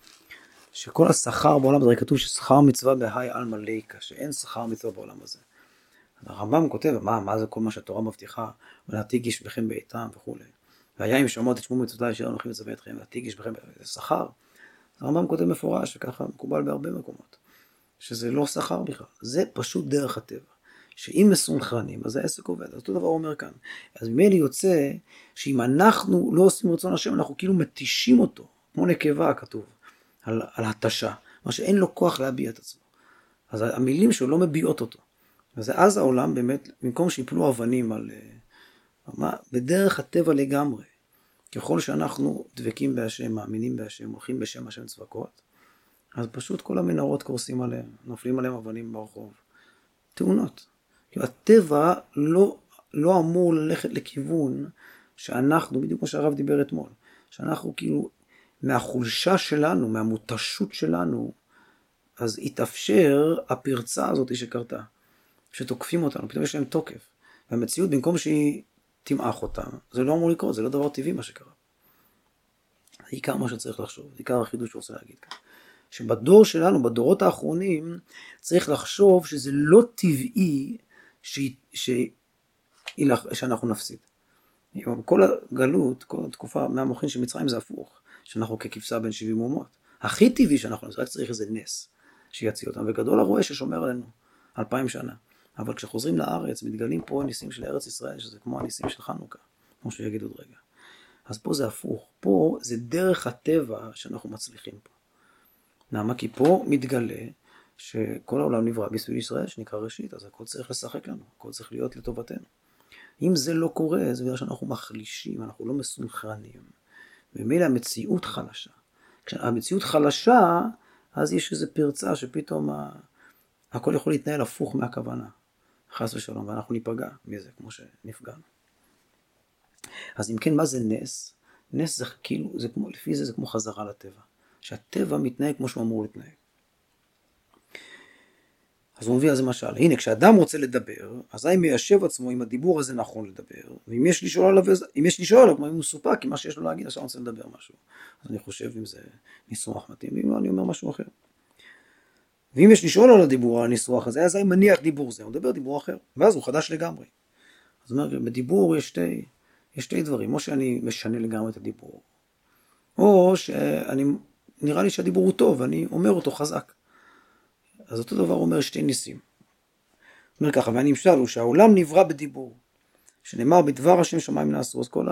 שכל השכר בעולם, זה כתוב ששכר מצווה בהאי עלמא ליקה, שאין שכר מצווה בעולם הזה. הרמב"ם כותב, מה, מה זה כל מה שהתורה מבטיחה, ולהתיג איש בכם בעיתם וכולי. והיה אם שמעות את שמו מצוותיי אשר אנוכי מצווה אתכם, להתיג איש בכם, זה שכר. הרמב"ם כותב מפורש, וככה מקובל בהרבה מקומות, שזה לא שכר בכלל, זה פשוט דרך הטבע. שאם מסונכרנים, אז העסק עובד. אז אותו דבר הוא אומר כאן. אז ממילא יוצא שאם אנחנו לא עושים רצון השם, אנחנו כאילו מתישים אותו, כמו נקבה כתוב, על, על התשה, מה שאין לו כוח להביע את עצמו. אז המילים שלו לא מביעות אותו. אז העולם באמת, במקום שיפלו אבנים על... אה, מה, בדרך הטבע לגמרי, ככל שאנחנו דבקים בהשם, מאמינים בהשם, הולכים בשם השם צבקות, אז פשוט כל המנהרות קורסים עליהם, נופלים עליהם אבנים ברחוב. תאונות. כאילו הטבע לא, לא אמור ללכת לכיוון שאנחנו, בדיוק כמו שהרב דיבר אתמול, שאנחנו כאילו, מהחולשה שלנו, מהמותשות שלנו, אז התאפשר הפרצה הזאת שקרתה. שתוקפים אותנו, פתאום יש להם תוקף. והמציאות, במקום שהיא תמעך אותם, זה לא אמור לקרות, זה לא דבר טבעי מה שקרה. זה עיקר מה שצריך לחשוב, זה עיקר החידוש שהוא רוצה להגיד כאן. שבדור שלנו, בדורות האחרונים, צריך לחשוב שזה לא טבעי ש... ש... שאנחנו נפסיד. כל הגלות, כל התקופה מהמוחין של מצרים זה הפוך, שאנחנו ככבשה בין 70 אומות. הכי טבעי שאנחנו נפסיד, רק צריך איזה נס שיציל אותם, וגדול הרועה ששומר עלינו אלפיים שנה. אבל כשחוזרים לארץ, מתגלים פה ניסים של ארץ ישראל, שזה כמו הניסים של חנוכה, כמו שיגיד עוד רגע. אז פה זה הפוך, פה זה דרך הטבע שאנחנו מצליחים פה. למה? כי פה מתגלה שכל העולם נברא בשביל ישראל, שנקרא ראשית, אז הכל צריך לשחק לנו, הכל צריך להיות לטובתנו. אם זה לא קורה, זה בגלל שאנחנו מחלישים, אנחנו לא מסונכרנים. ומילא המציאות חלשה. כשהמציאות חלשה, אז יש איזו פרצה שפתאום הכל יכול להתנהל הפוך מהכוונה. חס ושלום, ואנחנו ניפגע מזה, כמו שנפגענו. אז אם כן, מה זה נס? נס זה כאילו, זה כמו, לפי זה זה כמו חזרה לטבע. שהטבע מתנהג כמו שהוא אמור להתנהג. אז הוא מביא על זה משל. הנה, כשאדם רוצה לדבר, אזי מיישב עצמו אם הדיבור הזה נכון לדבר, ואם יש לשאול עליו, אם יש לשאול עליו, אם הוא מסופק עם מה שיש לו להגיד, עכשיו אני רוצה לדבר משהו. אז אני חושב אם זה ניסוח מתאים, ואם לא, אני אומר משהו אחר. ואם יש לשאול על הדיבור, על הניסוח הזה, אז אני מניח דיבור זה, הוא מדבר דיבור אחר, ואז הוא חדש לגמרי. זאת אומרת, בדיבור יש שתי, יש שתי דברים, או שאני משנה לגמרי את הדיבור, או שאני, נראה לי שהדיבור הוא טוב, ואני אומר אותו חזק. אז אותו דבר אומר שתי ניסים. אומר ככה, והנמשל הוא שהעולם נברא בדיבור, שנאמר בדבר השם שמיים נעשו, אז כל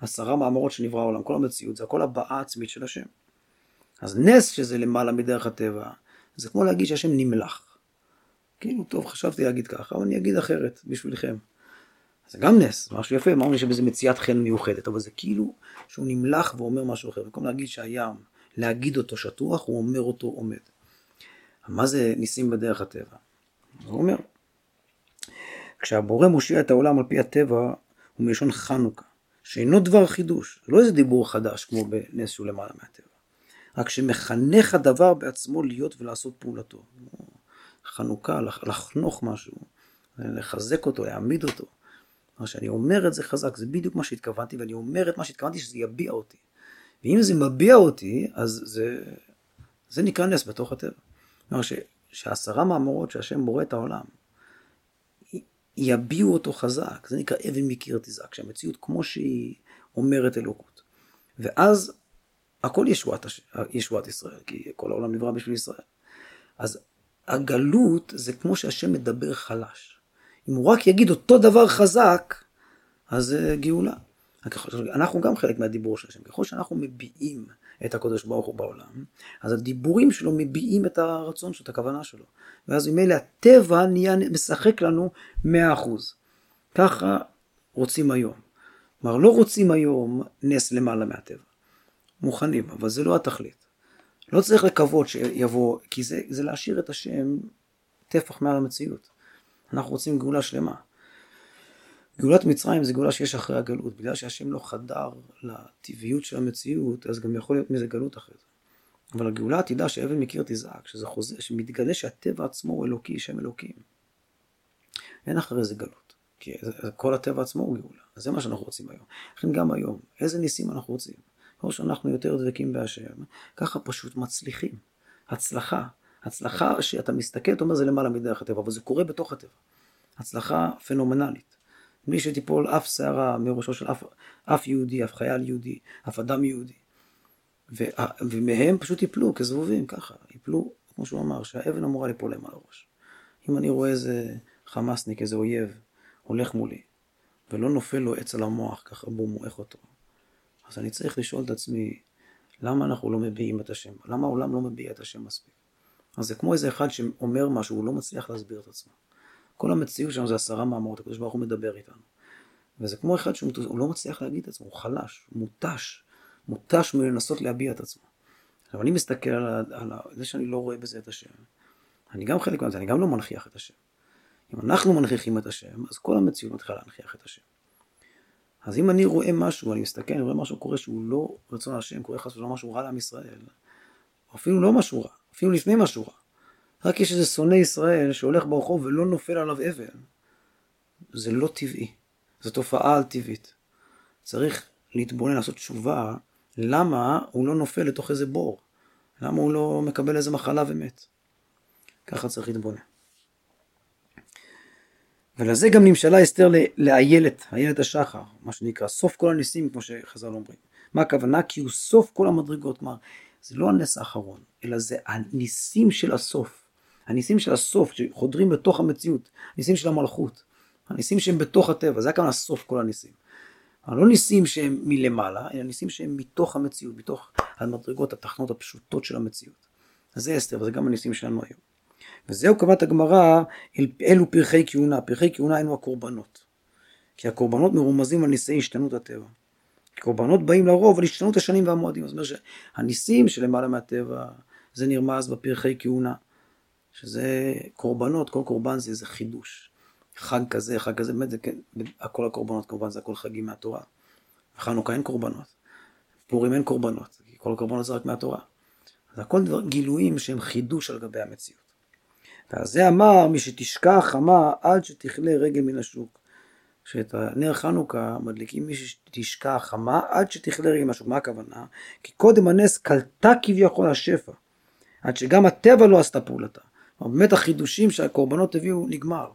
העשרה מאמרות שנברא העולם, כל המציאות, זה הכל הבעה עצמית של השם. אז נס שזה למעלה מדרך הטבע, זה כמו להגיד שהשם נמלח. כאילו, טוב, חשבתי להגיד ככה, אבל אני אגיד אחרת בשבילכם. זה גם נס, משהו יפה, אמרנו שבזה מציאת חן מיוחדת, אבל זה כאילו שהוא נמלח ואומר משהו אחר. במקום להגיד שהים, להגיד אותו שטוח, הוא אומר אותו עומד. מה זה ניסים בדרך הטבע? הוא אומר, כשהבורא מושיע את העולם על פי הטבע, הוא מלשון חנוכה, שאינו דבר חידוש, לא איזה דיבור חדש כמו בנס שהוא למעלה מהטבע. רק שמחנך הדבר בעצמו להיות ולעשות פעולתו. חנוכה, לחנוך משהו, לחזק אותו, להעמיד אותו. מה שאני אומר את זה חזק, זה בדיוק מה שהתכוונתי, ואני אומר את מה שהתכוונתי שזה יביע אותי. ואם זה מביע אותי, אז זה, זה נקרא נס בתוך הטבע. כלומר, שהעשרה מאמרות שהשם בורא את העולם, יביעו אותו חזק, זה נקרא אבן מקיר תזעק, שהמציאות כמו שהיא אומרת אלוקות. ואז הכל ישועת, ישועת ישראל, כי כל העולם נברא בשביל ישראל. אז הגלות זה כמו שהשם מדבר חלש. אם הוא רק יגיד אותו דבר חזק, אז זה גאולה. אנחנו גם חלק מהדיבור של השם. ככל שאנחנו מביעים את הקודש ברוך הוא בעולם, אז הדיבורים שלו מביעים את הרצון שלו, את הכוונה שלו. ואז ממילא הטבע נהיה משחק לנו מאה אחוז. ככה רוצים היום. כלומר, לא רוצים היום נס למעלה מהטבע. מוכנים, אבל זה לא התכלית. לא צריך לקוות שיבוא, כי זה, זה להשאיר את השם טפח מעל המציאות. אנחנו רוצים גאולה שלמה. גאולת מצרים זה גאולה שיש אחרי הגלות, בגלל שהשם לא חדר לטבעיות של המציאות, אז גם יכול להיות מזה גלות אחרי זה. אבל הגאולה תדע שאבן מקיר תזעק, שזה חוזה, שמתגלה שהטבע עצמו הוא אלוקי, שם אלוקים. אין אחרי זה גלות, כי כל הטבע עצמו הוא גאולה, אז זה מה שאנחנו רוצים היום. לכן גם היום, איזה ניסים אנחנו רוצים? כמו שאנחנו יותר דבקים בהשם, ככה פשוט מצליחים. הצלחה, הצלחה שאתה מסתכל, אתה אומר זה למעלה מדרך הטבע, אבל זה קורה בתוך הטבע. הצלחה פנומנלית. בלי שתיפול אף שערה מראשו של אף, אף יהודי, אף חייל יהודי, אף אדם יהודי. ו, ומהם פשוט יפלו כזבובים, ככה, יפלו, כמו שהוא אמר, שהאבן אמורה ליפול להם על הראש. אם אני רואה איזה חמאסניק, איזה אויב, הולך מולי, ולא נופל לו עץ על המוח, ככה בום, מועך אותו. אז אני צריך לשאול את עצמי, למה אנחנו לא מביעים את השם? למה העולם לא מביע את השם מספיק? אז זה כמו איזה אחד שאומר משהו, הוא לא מצליח להסביר את עצמו. כל המציאות שלנו זה עשרה מאמרות, הקדוש ברוך הוא מדבר איתנו. וזה כמו אחד שהוא לא מצליח להגיד את עצמו, הוא חלש, מותש, מותש מלנסות להביע את עצמו. עכשיו אני מסתכל על, על זה שאני לא רואה בזה את השם. אני גם חלק מזה, אני גם לא מנכיח את השם. אם אנחנו מנכיחים את השם, אז כל המציאות מתחילה להנכיח את השם. אז אם אני רואה משהו, אני מסתכל, אני רואה משהו קורה שהוא לא רצון השם, קורה חס ושלום משהו רע לעם ישראל, או אפילו לא משהו רע, אפילו לפני משהו רע. רק יש איזה שונא ישראל שהולך ברחוב ולא נופל עליו אבן. זה לא טבעי, זו תופעה על טבעית. צריך להתבונן, לעשות תשובה, למה הוא לא נופל לתוך איזה בור? למה הוא לא מקבל איזה מחלה ומת? ככה צריך להתבונן. ולזה גם נמשלה אסתר לאיילת, איילת השחר, מה שנקרא, סוף כל הניסים, כמו שחז"ל אומרים. מה הכוונה? כי הוא סוף כל המדרגות, כלומר, זה לא הנס האחרון, אלא זה הניסים של הסוף. הניסים של הסוף, שחודרים בתוך המציאות, הניסים של המלכות, הניסים שהם בתוך הטבע, זה הכוונה סוף כל הניסים. לא ניסים שהם מלמעלה, אלא ניסים שהם מתוך המציאות, מתוך המדרגות התחנות הפשוטות של המציאות. אז זה אסתר, וזה גם הניסים שלנו היום. וזהו קבעת הגמרא, אל, אלו פרחי כהונה, פרחי כהונה אלו הקורבנות. כי הקורבנות מרומזים על ניסי השתנות הטבע. קורבנות באים לרוב על השתנות השנים והמועדים. זאת אומרת שהניסים שלמעלה מהטבע, זה נרמז בפרחי כהונה. שזה קורבנות, כל קורבן זה איזה חידוש. חג כזה, חג כזה, באמת זה כן, כל הקורבנות כמובן זה הכל חגים מהתורה. חנוכה אין קורבנות, פורים אין קורבנות, כל הקורבנות זה רק מהתורה. זה הכל דבר, גילויים שהם חידוש על גבי המציאות. ועל זה אמר מי שתשקע חמה עד שתכלה רגל מן השוק. שאת הנר חנוכה מדליקים מי שתשקע חמה עד שתכלה רגל מן השוק. מה הכוונה? כי קודם הנס קלטה כביכול השפע, עד שגם הטבע לא עשתה פעולתה. באמת החידושים שהקורבנות הביאו נגמר.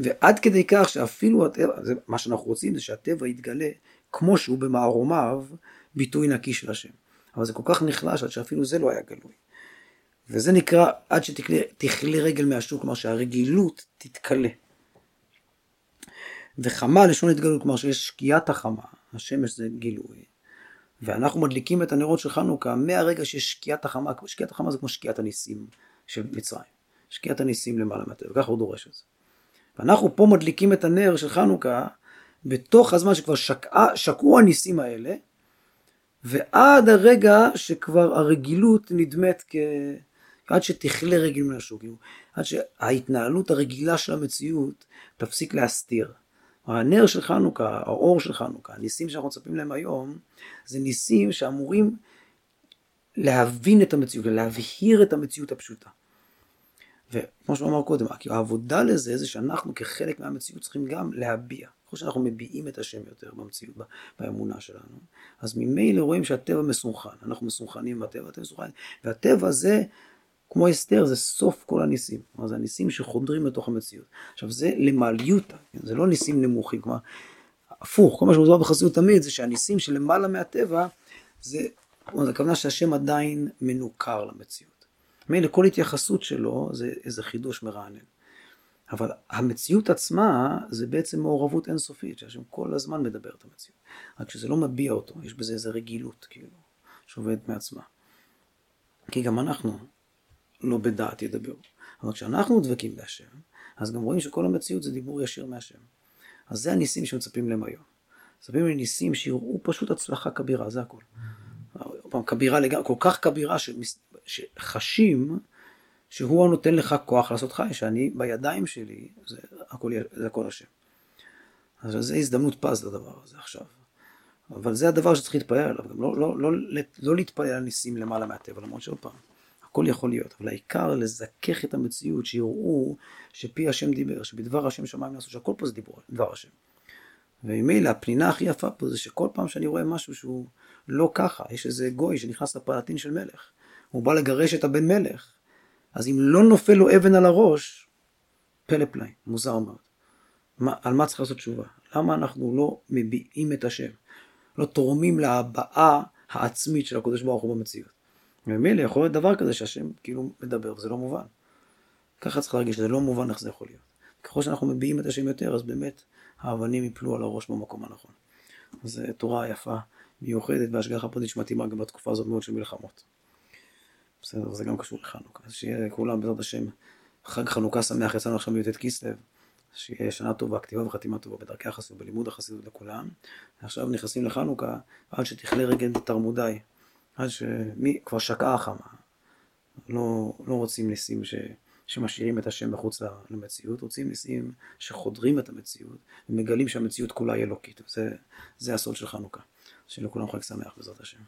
ועד כדי כך שאפילו הטבע, זה, מה שאנחנו רוצים זה שהטבע יתגלה כמו שהוא במערומיו ביטוי נקי של השם. אבל זה כל כך נחלש עד שאפילו זה לא היה גלוי. וזה נקרא עד שתכלה רגל מהשוק, כלומר שהרגילות תתכלה. וחמה לשון התגלות, כלומר שיש שקיעת החמה, השמש זה גילוי. ואנחנו מדליקים את הנרות של חנוכה מהרגע שיש שקיעת החמה, שקיעת החמה זה כמו שקיעת הניסים של מצרים. שקיעת הניסים למעלה מהטבע, ככה הוא דורש את זה. ואנחנו פה מדליקים את הנר של חנוכה בתוך הזמן שכבר שקעה, שקעו הניסים האלה, ועד הרגע שכבר הרגילות נדמת כ... עד שתכלה רגל מן השוק, עד שההתנהלות הרגילה של המציאות תפסיק להסתיר. הנר של חנוכה, האור של חנוכה, הניסים שאנחנו מצפים להם היום, זה ניסים שאמורים להבין את המציאות, להבהיר את המציאות הפשוטה. וכמו שהוא אמר קודם, העבודה לזה זה שאנחנו כחלק מהמציאות צריכים גם להביע. ככל שאנחנו מביעים את השם יותר במציאות, באמונה שלנו, אז ממילא רואים שהטבע מסונכן, אנחנו מסונכנים בטבע, הטבע מסונכן, והטבע זה, כמו אסתר, זה סוף כל הניסים, כלומר זה הניסים שחודרים לתוך המציאות. עכשיו זה למעליותא, כן? זה לא ניסים נמוכים, כלומר, הפוך, כל מה שמדובר בחסידות תמיד זה שהניסים שלמעלה מהטבע, זה, הכוונה שהשם עדיין מנוכר למציאות. מילא כל התייחסות שלו זה איזה חידוש מרענן. אבל המציאות עצמה זה בעצם מעורבות אינסופית, שהשם כל הזמן מדבר את המציאות. רק שזה לא מביע אותו, יש בזה איזה רגילות, כאילו, שעובדת מעצמה. כי גם אנחנו לא בדעת ידבר. אבל כשאנחנו דבקים בהשם, אז גם רואים שכל המציאות זה דיבור ישיר מהשם. אז זה הניסים שמצפים להם היום. מצפים לניסים שיראו פשוט הצלחה כבירה, זה הכל. פעם כבירה לגמרי, כל כך כבירה שמס... שחשים שהוא הנותן לך כוח לעשות חי, שאני בידיים שלי, זה הכל, זה הכל השם. אז זו הזדמנות פז לדבר הזה עכשיו. אבל זה הדבר שצריך להתפלל עליו, גם לא, לא, לא, לא, לא להתפלל על ניסים למעלה מהטבע, למרות שעוד פעם, הכל יכול להיות, אבל העיקר לזכך את המציאות, שיראו שפי השם דיבר, שבדבר השם שמיים נעשו, שהכל פה זה דיבור, דבר השם. וממילא הפנינה הכי יפה פה זה שכל פעם שאני רואה משהו שהוא לא ככה, יש איזה גוי שנכנס לפלטין של מלך, הוא בא לגרש את הבן מלך, אז אם לא נופל לו אבן על הראש, פלא פלאי, מוזר מאוד. מה, על מה צריך לעשות תשובה? למה אנחנו לא מביעים את השם? לא תורמים להבעה העצמית של הקדוש ברוך הוא במציאות. וממילא יכול להיות דבר כזה שהשם כאילו מדבר, וזה לא מובן. ככה צריך להרגיש, זה לא מובן איך זה יכול להיות. ככל שאנחנו מביעים את השם יותר, אז באמת האבנים יפלו על הראש במקום הנכון. זו תורה יפה, מיוחדת, והשגחה פרטית שמתאימה גם בתקופה הזאת מאוד של מלחמות. בסדר, זה גם קשור לחנוכה. אז שיהיה כולם בעזרת השם חג חנוכה שמח, יצאנו עכשיו מי"ט כסלו. שיהיה שנה טובה, כתיבה וחתימה טובה בדרכי החסידות, בלימוד החסידות לכולם. עכשיו נכנסים לחנוכה, עד שתכלה רגל בתרמודי, עד שמי, כבר שקעה החמה. לא, לא רוצים ניסים ש, שמשאירים את השם מחוץ למציאות, רוצים ניסים שחודרים את המציאות ומגלים שהמציאות כולה היא אלוקית. זה, זה הסוד של חנוכה. שלכולם חג שמח בעזרת השם.